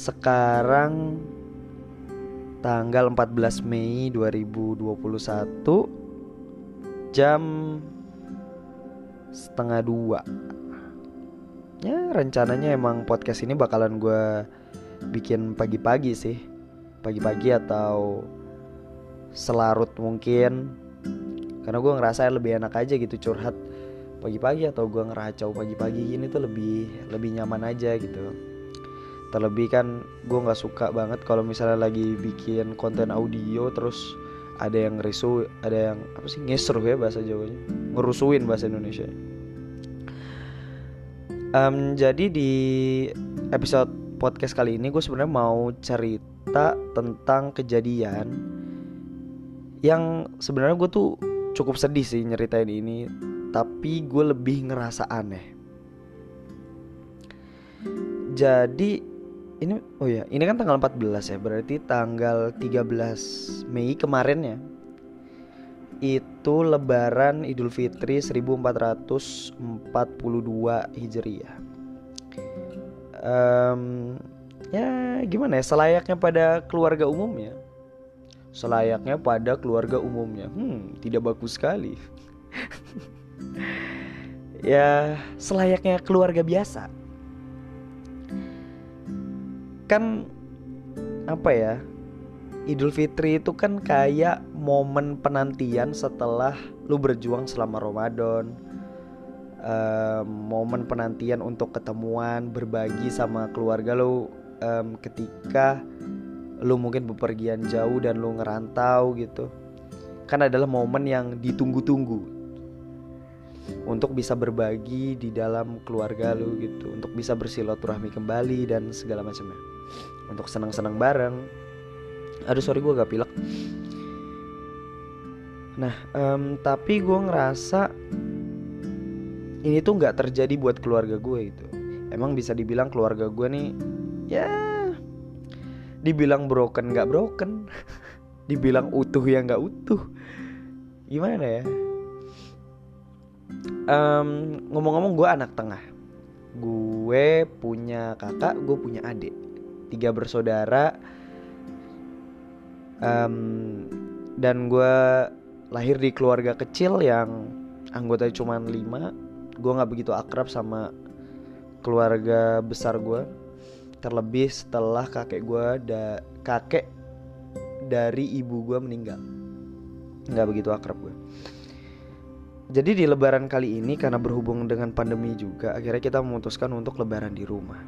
sekarang tanggal 14 Mei 2021 jam setengah dua. Ya rencananya emang podcast ini bakalan gue bikin pagi-pagi sih. Pagi-pagi atau selarut mungkin. Karena gue ngerasa lebih enak aja gitu curhat pagi-pagi atau gue ngeracau pagi-pagi ini tuh lebih lebih nyaman aja gitu terlebih kan gue nggak suka banget kalau misalnya lagi bikin konten audio terus ada yang risu ada yang apa sih ngesruh ya bahasa Jawanya? Ngerusuin bahasa Indonesia. Um, jadi di episode podcast kali ini gue sebenarnya mau cerita tentang kejadian yang sebenarnya gue tuh cukup sedih sih nyeritain ini tapi gue lebih ngerasa aneh. Jadi ini oh ya ini kan tanggal 14 ya berarti tanggal 13 Mei kemarin ya. Itu lebaran Idul Fitri 1442 Hijriah. Um, ya gimana ya selayaknya pada keluarga umumnya? Selayaknya pada keluarga umumnya. Hmm tidak bagus sekali. Ya selayaknya keluarga biasa kan apa ya Idul Fitri itu kan kayak momen penantian setelah lu berjuang selama Ramadan. Um, momen penantian untuk ketemuan berbagi sama keluarga lu. Um, ketika lu mungkin bepergian jauh dan lu ngerantau gitu. Kan adalah momen yang ditunggu-tunggu. Untuk bisa berbagi di dalam keluarga lu gitu. Untuk bisa bersilaturahmi kembali dan segala macamnya untuk senang-senang bareng. Aduh sorry gue gak pilek. Nah um, tapi gue ngerasa ini tuh nggak terjadi buat keluarga gue itu emang bisa dibilang keluarga gue nih ya dibilang broken nggak broken. Dibilang utuh ya nggak utuh. Gimana ya? Um, ngomong-ngomong gue anak tengah. Gue punya kakak gue punya adik tiga bersaudara. Um, dan gue lahir di keluarga kecil yang anggotanya cuma lima. Gue nggak begitu akrab sama keluarga besar gue terlebih setelah kakek gue da kakek dari ibu gue meninggal. Nggak begitu akrab gue jadi di lebaran kali ini karena berhubung dengan pandemi juga akhirnya kita memutuskan untuk lebaran di rumah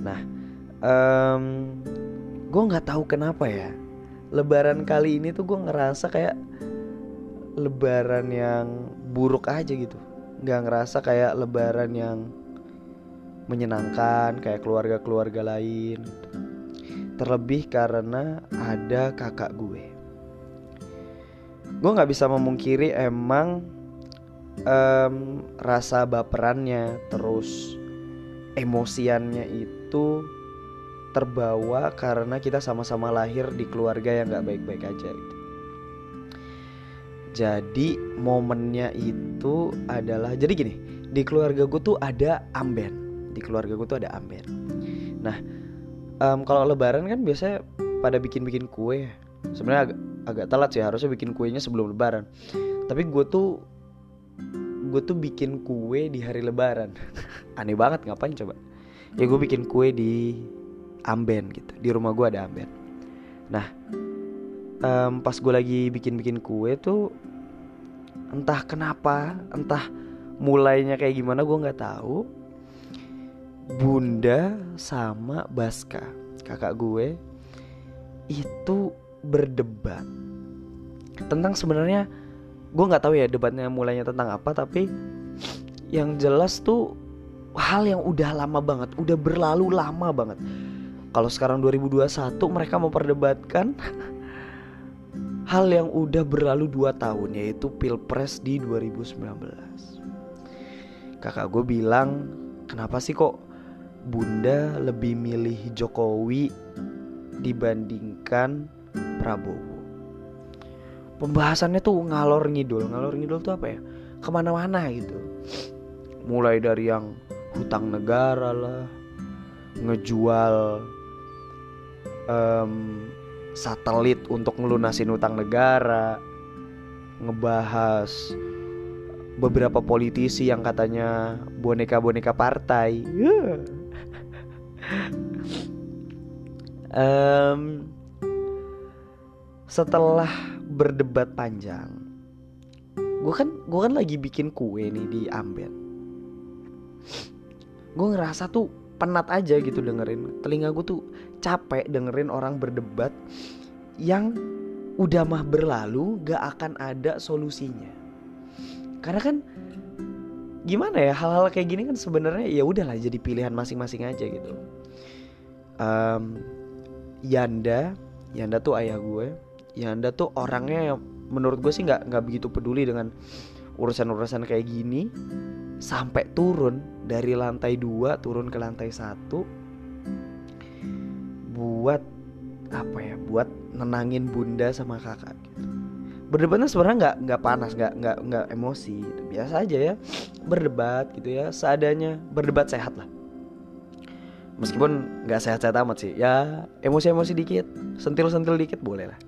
nah um, gue nggak tahu kenapa ya lebaran kali ini tuh gue ngerasa kayak lebaran yang buruk aja gitu. Nggak ngerasa kayak lebaran yang menyenangkan kayak keluarga-keluarga lain. Terlebih karena ada kakak gue. Gue nggak bisa memungkiri emang um, rasa baperannya terus emosiannya itu terbawa karena kita sama-sama lahir di keluarga yang nggak baik-baik aja gitu. Jadi momennya itu adalah jadi gini di keluarga gue tuh ada amben. Di keluarga gue tuh ada amben. Nah um, kalau lebaran kan biasanya pada bikin-bikin kue. Sebenarnya agak, agak telat sih harusnya bikin kuenya sebelum lebaran. Tapi gue tuh gue tuh bikin kue di hari lebaran. Aneh banget ngapain coba ya gue bikin kue di amben gitu. Di rumah gue ada amben. Nah um, pas gue lagi bikin-bikin kue tuh entah kenapa entah mulainya kayak gimana gue nggak tahu. Bunda sama Baska kakak gue itu berdebat tentang sebenarnya gue nggak tahu ya debatnya mulainya tentang apa tapi yang jelas tuh hal yang udah lama banget udah berlalu lama banget kalau sekarang 2021 mereka memperdebatkan hal yang udah berlalu 2 tahun yaitu pilpres di 2019 kakak gue bilang kenapa sih kok Bunda lebih milih Jokowi dibandingkan Prabowo. Pembahasannya tuh ngalor ngidul, ngalor ngidul tuh apa ya? Ke mana-mana gitu. Mulai dari yang hutang negara lah, ngejual um, satelit untuk ngelunasin utang negara ngebahas beberapa politisi yang katanya boneka-boneka partai. um, setelah berdebat panjang, gue kan gue kan lagi bikin kue nih di Ambet. Gue ngerasa tuh penat aja gitu dengerin. Telinga gue tuh capek dengerin orang berdebat yang udah mah berlalu gak akan ada solusinya. Karena kan gimana ya hal-hal kayak gini kan sebenarnya ya udahlah jadi pilihan masing-masing aja gitu. Um, Yanda Yanda tuh ayah gue Yanda tuh orangnya yang menurut gue sih nggak nggak begitu peduli dengan urusan-urusan kayak gini sampai turun dari lantai dua turun ke lantai satu buat apa ya? Buat nenangin bunda sama kakak gitu. Berdebatnya sebenarnya nggak nggak panas nggak nggak nggak emosi. Gitu. biasa aja ya berdebat gitu ya. Seadanya berdebat sehat lah. Meskipun nggak sehat-sehat amat sih. Ya emosi-emosi dikit sentil-sentil dikit boleh lah.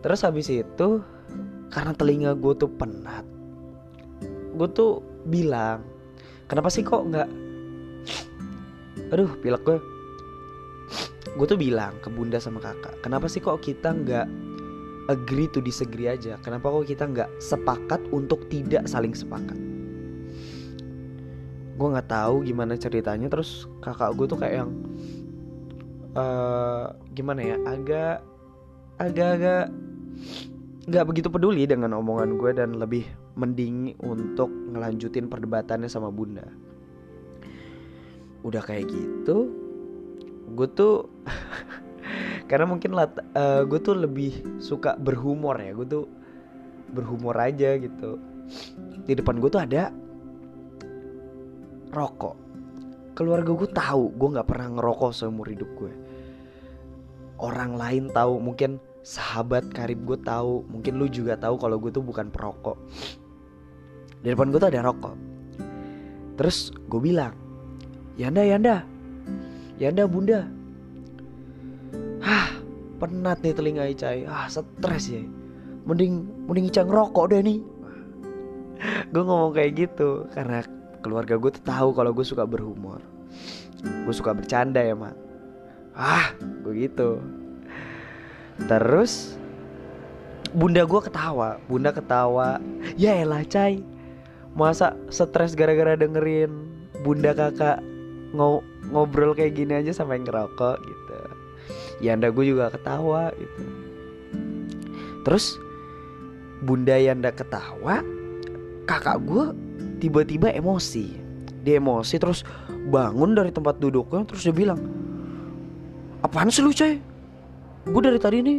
Terus habis itu karena telinga gue tuh penat gue tuh bilang kenapa sih kok nggak aduh pilek gue gue tuh bilang ke bunda sama kakak kenapa sih kok kita nggak agree to disagree aja? Kenapa kok kita nggak sepakat untuk tidak saling sepakat? Gue nggak tahu gimana ceritanya terus kakak gue tuh kayak yang uh, gimana ya agak agak-agak nggak begitu peduli dengan omongan gue dan lebih mending untuk ngelanjutin perdebatannya sama bunda. Udah kayak gitu gue tuh karena mungkin uh, eh, gue tuh lebih suka berhumor ya gue tuh berhumor aja gitu. Di depan gue tuh ada rokok. Keluarga gue tahu gue nggak pernah ngerokok seumur hidup gue orang lain tahu mungkin sahabat karib gue tahu mungkin lu juga tahu kalau gue tuh bukan perokok di depan gue tuh ada rokok terus gue bilang Yanda Yanda Yanda bunda Hah, penat nih telinga Icai. Ah, stres ya. Mending mending Ica ngerokok deh nih. gue ngomong kayak gitu karena keluarga gue tuh tahu kalau gue suka berhumor. Gue suka bercanda ya, mak. Ah, gue gitu. Terus bunda gue ketawa, bunda ketawa. Ya elah, Cai. Masa stres gara-gara dengerin bunda kakak ngobrol kayak gini aja sampai ngerokok gitu. Yanda gue juga ketawa gitu. Terus bunda Yanda ketawa kakak gue tiba-tiba emosi. Dia emosi terus bangun dari tempat duduknya terus dia bilang apaan sih lu coy? Gue dari tadi nih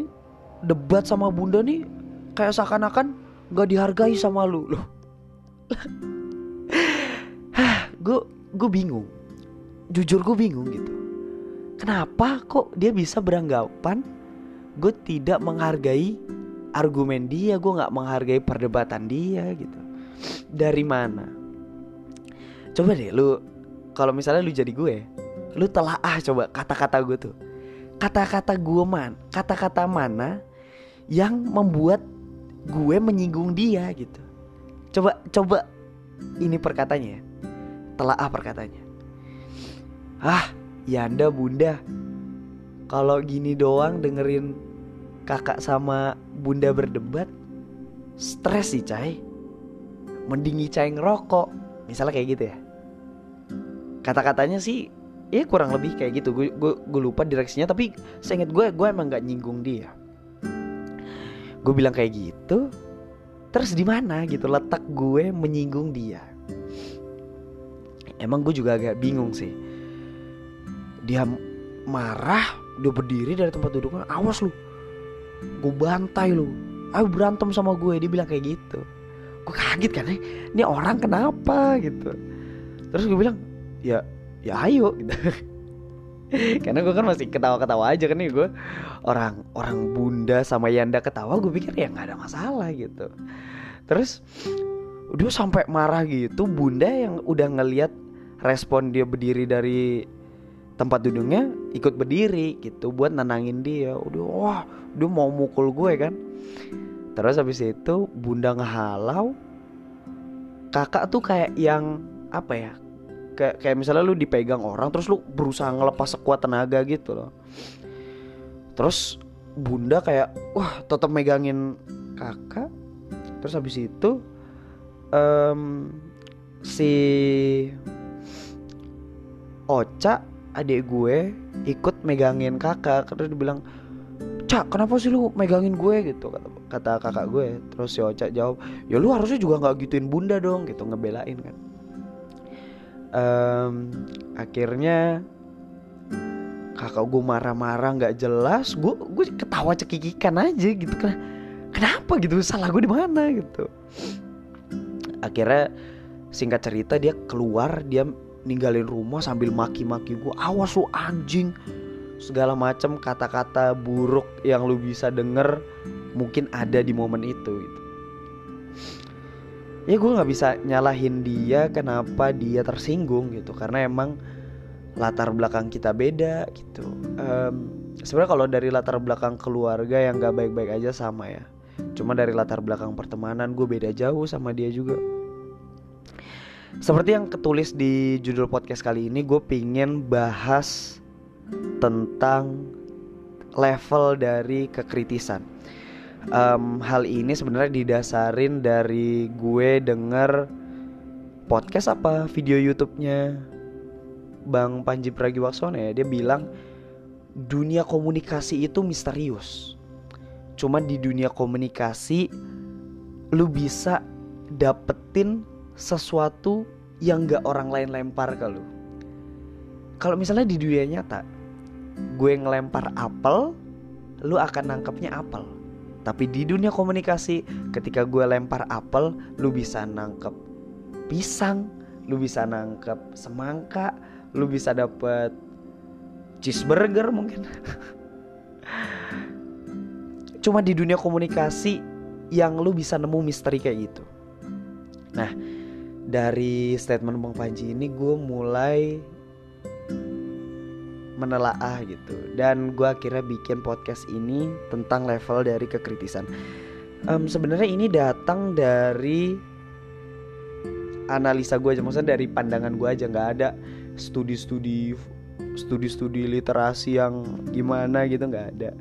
debat sama bunda nih kayak seakan-akan gak dihargai sama lu. Loh gue gue bingung. Jujur gue bingung gitu. Kenapa kok dia bisa beranggapan gue tidak menghargai argumen dia gue nggak menghargai perdebatan dia gitu? Dari mana? Coba deh lu kalau misalnya lu jadi gue lu telah ah coba kata-kata gue tuh. Kata-kata gue man kata-kata mana yang membuat gue menyinggung dia gitu coba coba. Ini perkatanya telah ah perkatanya. Ah Yanda bunda. Kalau gini doang dengerin kakak sama bunda berdebat Stres sih cai. Mending Icai ngerokok. Misalnya kayak gitu ya. Kata-katanya sih Ya kurang lebih kayak gitu. Gue gue lupa direksinya Tapi seinget gue Gue emang gak nyinggung dia. Gue bilang kayak gitu Terus di mana gitu letak gue menyinggung dia. Emang gue juga agak bingung sih. Dia marah dia berdiri dari tempat duduknya awas lu. Gue bantai lu. Ayo berantem sama gue dia bilang kayak gitu. Gue kaget kan eh, ini orang kenapa gitu. Terus gue bilang ya ya ayo gitu karena gue kan masih ketawa-ketawa aja kan nih gue orang orang bunda sama Yanda ketawa gue pikir ya nggak ada masalah gitu. Terus dia sampai marah gitu bunda yang udah ngeliat respon dia berdiri dari tempat duduknya ikut berdiri gitu buat nenangin dia. Udah wah dia mau mukul gue kan. Terus habis itu bunda ngehalau kakak tuh kayak yang apa ya kayak kayak misalnya lu dipegang orang terus lu berusaha ngelepas sekuat tenaga gitu loh. Terus bunda kayak wah tetap megangin kakak. Terus habis itu um, si Ocha adik gue ikut megangin kakak. Terus dibilang Cak kenapa sih lu megangin gue? Gitu kata, kata kakak gue. Terus si Ocha jawab ya lu harusnya juga nggak gituin bunda dong gitu ngebelain kan um, akhirnya kakak gue marah-marah nggak jelas gue gue ketawa cekikikan aja gitu kan. Kenapa gitu? Salah gue di mana gitu? Akhirnya singkat cerita dia keluar dia ninggalin rumah sambil maki-maki gue awas lu anjing. Segala macam kata-kata buruk yang lu bisa denger mungkin ada di momen itu gitu. Ya gue nggak bisa nyalahin dia kenapa dia tersinggung gitu. Karena emang latar belakang kita beda gitu. Um, sebenarnya kalau dari latar belakang keluarga yang gak baik-baik aja sama ya. Cuma dari latar belakang pertemanan gue beda jauh sama dia juga. Seperti yang ketulis di judul podcast kali ini, gue pingin bahas tentang level dari kekritisan. Um, hal ini sebenarnya didasarin dari gue denger podcast apa video YouTube-nya Bang Panji Pragiwaksono ya. Dia bilang dunia komunikasi itu misterius. Cuma di dunia komunikasi lu bisa dapetin sesuatu yang gak orang lain lempar ke lu. Kalau misalnya di dunia nyata, gue ngelempar apel, lu akan nangkepnya apel. Tapi di dunia komunikasi, ketika gue lempar apel, lu bisa nangkep pisang, lu bisa nangkep semangka, lu bisa dapet cheeseburger mungkin. Cuma di dunia komunikasi yang lu bisa nemu misteri kayak gitu. Nah, dari statement Bang Panji ini gue mulai menelaah gitu. Dan gue akhirnya bikin podcast ini tentang level dari kekritisan. Um, sebenarnya ini datang dari analisa gue aja maksudnya dari pandangan gue aja nggak ada studi-studi studi-studi literasi yang gimana gitu nggak ada.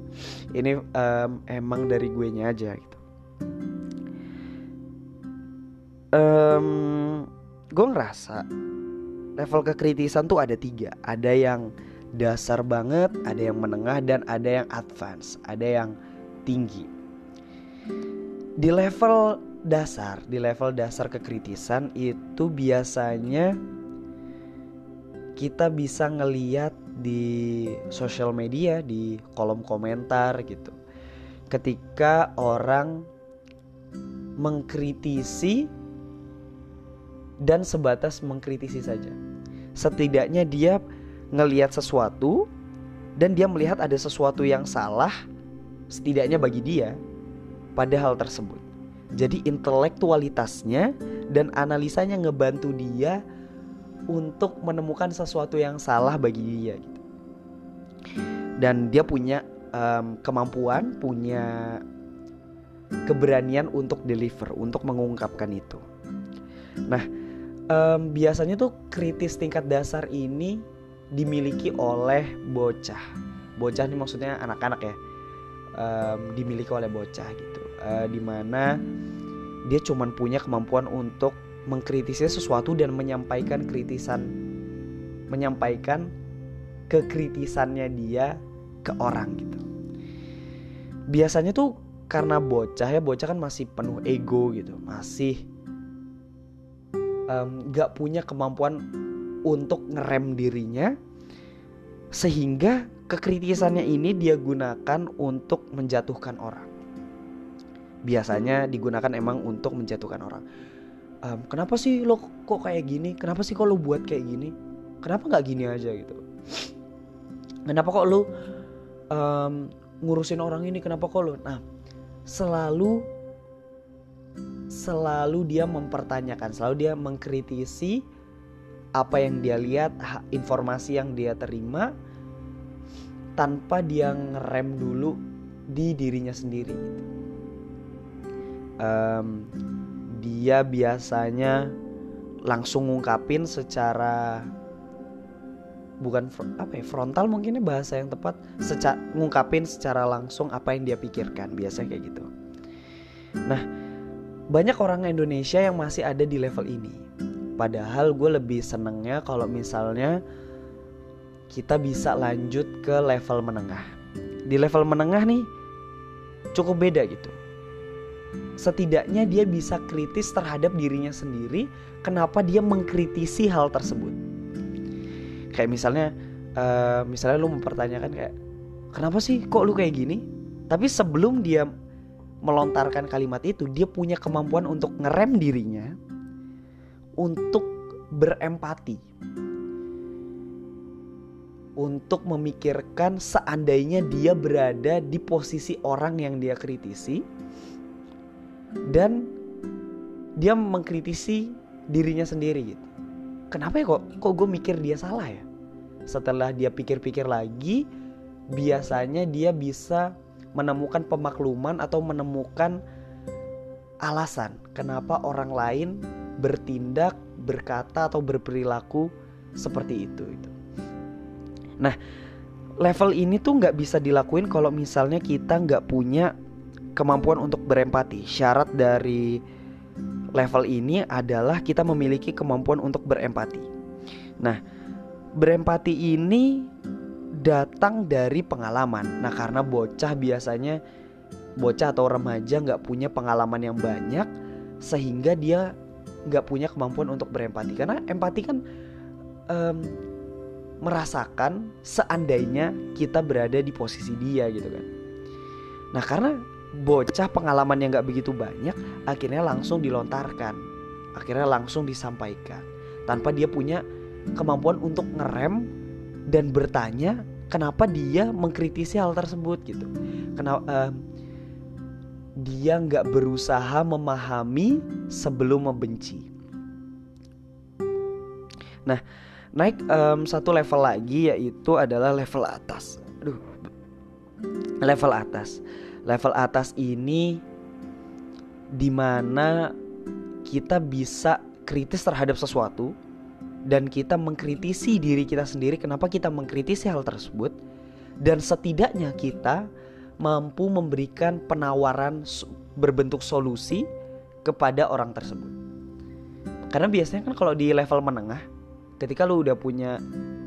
Ini um, emang dari gue nya aja gitu. Um, gue ngerasa level kekritisan tuh ada tiga. Ada yang dasar banget ada yang menengah dan ada yang advance ada yang tinggi di level dasar di level dasar kekritisan itu biasanya kita bisa ngeliat di sosial media di kolom komentar gitu ketika orang mengkritisi dan sebatas mengkritisi saja. Setidaknya dia ngelihat sesuatu dan dia melihat ada sesuatu yang salah setidaknya bagi dia pada hal tersebut. Jadi intelektualitasnya dan analisanya ngebantu dia untuk menemukan sesuatu yang salah bagi dia gitu. Dan dia punya um, kemampuan, punya keberanian untuk deliver, untuk mengungkapkan itu. Nah, um, biasanya tuh kritis tingkat dasar ini dimiliki oleh bocah. Bocah ini maksudnya anak-anak ya, um, dimiliki oleh bocah gitu, uh, di mana dia cuman punya kemampuan untuk mengkritisi sesuatu dan menyampaikan kritisan, menyampaikan kekritisannya dia ke orang gitu. Biasanya tuh karena bocah ya bocah kan masih penuh ego gitu, masih um, gak punya kemampuan untuk ngerem dirinya sehingga kekritisannya ini dia gunakan untuk menjatuhkan orang. Biasanya digunakan emang untuk menjatuhkan orang. Um, kenapa sih lo kok kayak gini? Kenapa sih kok lo buat kayak gini? Kenapa nggak gini aja gitu? Kenapa kok lo um, ngurusin orang ini? Kenapa kok lo? Nah selalu selalu dia mempertanyakan, selalu dia mengkritisi apa yang dia lihat informasi yang dia terima tanpa dia ngerem dulu di dirinya sendiri um, dia biasanya langsung ngungkapin secara bukan apa ya frontal mungkinnya bahasa yang tepat seca ngungkapin secara langsung apa yang dia pikirkan biasanya kayak gitu. Nah banyak orang Indonesia yang masih ada di level ini padahal gue lebih senengnya kalau misalnya kita bisa lanjut ke level menengah. Di level menengah nih cukup beda gitu. Setidaknya dia bisa kritis terhadap dirinya sendiri kenapa dia mengkritisi hal tersebut. Kayak misalnya uh, misalnya lu mempertanyakan kayak kenapa sih kok lu kayak gini? Tapi sebelum dia melontarkan kalimat itu dia punya kemampuan untuk ngerem dirinya untuk berempati. Untuk memikirkan seandainya dia berada di posisi orang yang dia kritisi dan dia mengkritisi dirinya sendiri gitu. Kenapa ya kok kok gue mikir dia salah ya? Setelah dia pikir-pikir lagi biasanya dia bisa menemukan pemakluman atau menemukan alasan kenapa orang lain bertindak berkata atau berperilaku seperti itu itu nah level ini tuh nggak bisa dilakuin kalau misalnya kita nggak punya kemampuan untuk berempati syarat dari level ini adalah kita memiliki kemampuan untuk berempati. Nah, berempati ini datang dari pengalaman. Nah, karena bocah biasanya bocah atau remaja nggak punya pengalaman yang banyak, sehingga dia nggak punya kemampuan untuk berempati. Karena empati kan um, merasakan seandainya kita berada di posisi dia gitu kan. Nah, karena bocah pengalaman yang gak begitu banyak akhirnya langsung dilontarkan akhirnya langsung disampaikan tanpa dia punya kemampuan untuk ngerem dan bertanya kenapa dia mengkritisi hal tersebut gitu kenapa uh, dia nggak berusaha memahami sebelum membenci. Nah naik um, satu level lagi yaitu adalah level atas. Aduh level atas. Level atas ini di mana kita bisa kritis terhadap sesuatu dan kita mengkritisi diri kita sendiri kenapa kita mengkritisi hal tersebut. Dan setidaknya kita mampu memberikan penawaran berbentuk solusi kepada orang tersebut. Karena biasanya kan kalau di level menengah, ketika lu udah punya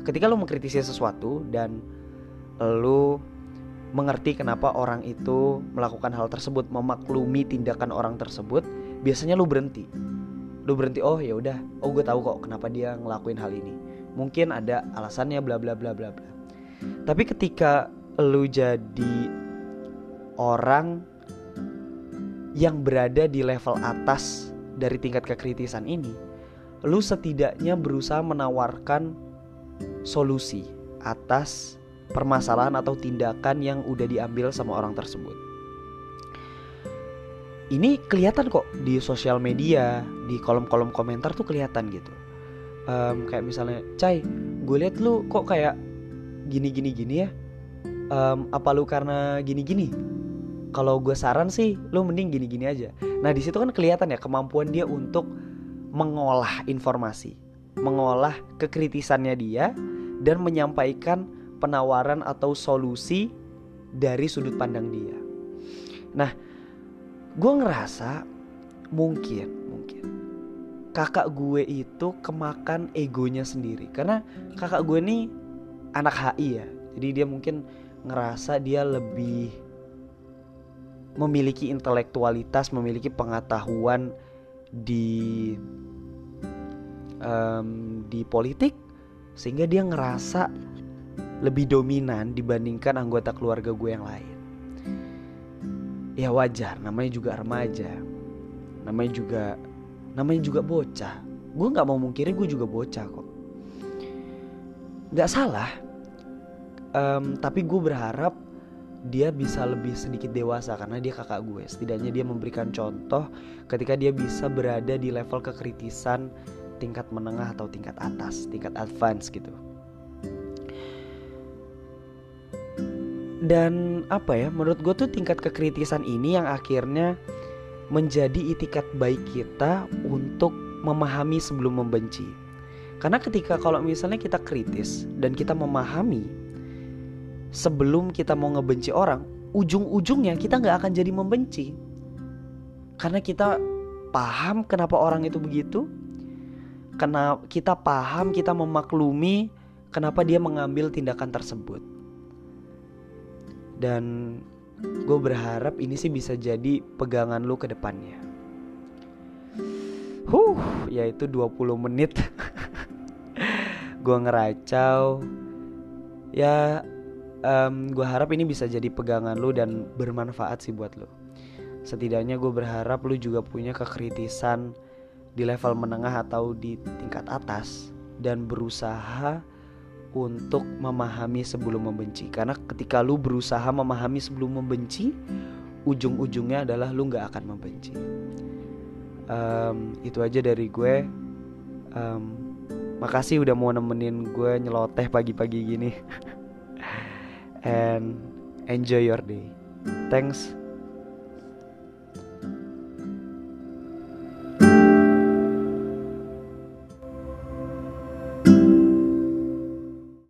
ketika lu mengkritisi sesuatu dan lu mengerti kenapa orang itu melakukan hal tersebut, memaklumi tindakan orang tersebut, biasanya lu berhenti. Lu berhenti, oh ya udah, oh gue tahu kok kenapa dia ngelakuin hal ini. Mungkin ada alasannya bla bla bla bla bla. Tapi ketika lu jadi orang yang berada di level atas dari tingkat kekritisan ini, lu setidaknya berusaha menawarkan solusi atas permasalahan atau tindakan yang udah diambil sama orang tersebut. Ini kelihatan kok di sosial media, di kolom-kolom komentar tuh kelihatan gitu. Um, kayak misalnya, Cai, gue liat lu kok kayak gini-gini gini ya. Um, apa lu karena gini-gini? Kalau gue saran sih, lu mending gini-gini aja. Nah di situ kan kelihatan ya kemampuan dia untuk mengolah informasi, mengolah kekritisannya dia, dan menyampaikan penawaran atau solusi dari sudut pandang dia. Nah, gue ngerasa mungkin, mungkin kakak gue itu kemakan egonya sendiri karena kakak gue ini anak HI ya, jadi dia mungkin ngerasa dia lebih memiliki intelektualitas, memiliki pengetahuan di um, di politik sehingga dia ngerasa lebih dominan dibandingkan anggota keluarga gue yang lain. Ya wajar, namanya juga remaja, namanya juga namanya juga bocah. Gue nggak mau mungkiri gue juga bocah kok. Gak salah, um, tapi gue berharap dia bisa lebih sedikit dewasa karena dia kakak gue. Setidaknya dia memberikan contoh ketika dia bisa berada di level kekritisan tingkat menengah atau tingkat atas tingkat advance gitu dan apa ya menurut gue tuh tingkat kekritisan ini yang akhirnya menjadi itikat baik kita untuk memahami sebelum membenci karena ketika kalau misalnya kita kritis dan kita memahami sebelum kita mau ngebenci orang ujung-ujungnya kita nggak akan jadi membenci. Karena kita paham kenapa orang itu begitu karena kita paham kita memaklumi kenapa dia mengambil tindakan tersebut. Dan gue berharap ini sih bisa jadi pegangan lu ke depannya. Huh, yaitu 20 menit. Gue ngeracau. Ya um, gue harap ini bisa jadi pegangan lu dan bermanfaat sih buat lu. Setidaknya gue berharap lu juga punya kekritisan di level menengah atau di tingkat atas Dan berusaha untuk memahami sebelum membenci. Karena ketika lu berusaha memahami sebelum membenci Ujung-ujungnya adalah lu gak akan membenci. Um, Itu aja dari gue. Um, Makasih udah mau nemenin gue nyeloteh pagi-pagi gini And enjoy your day. Thanks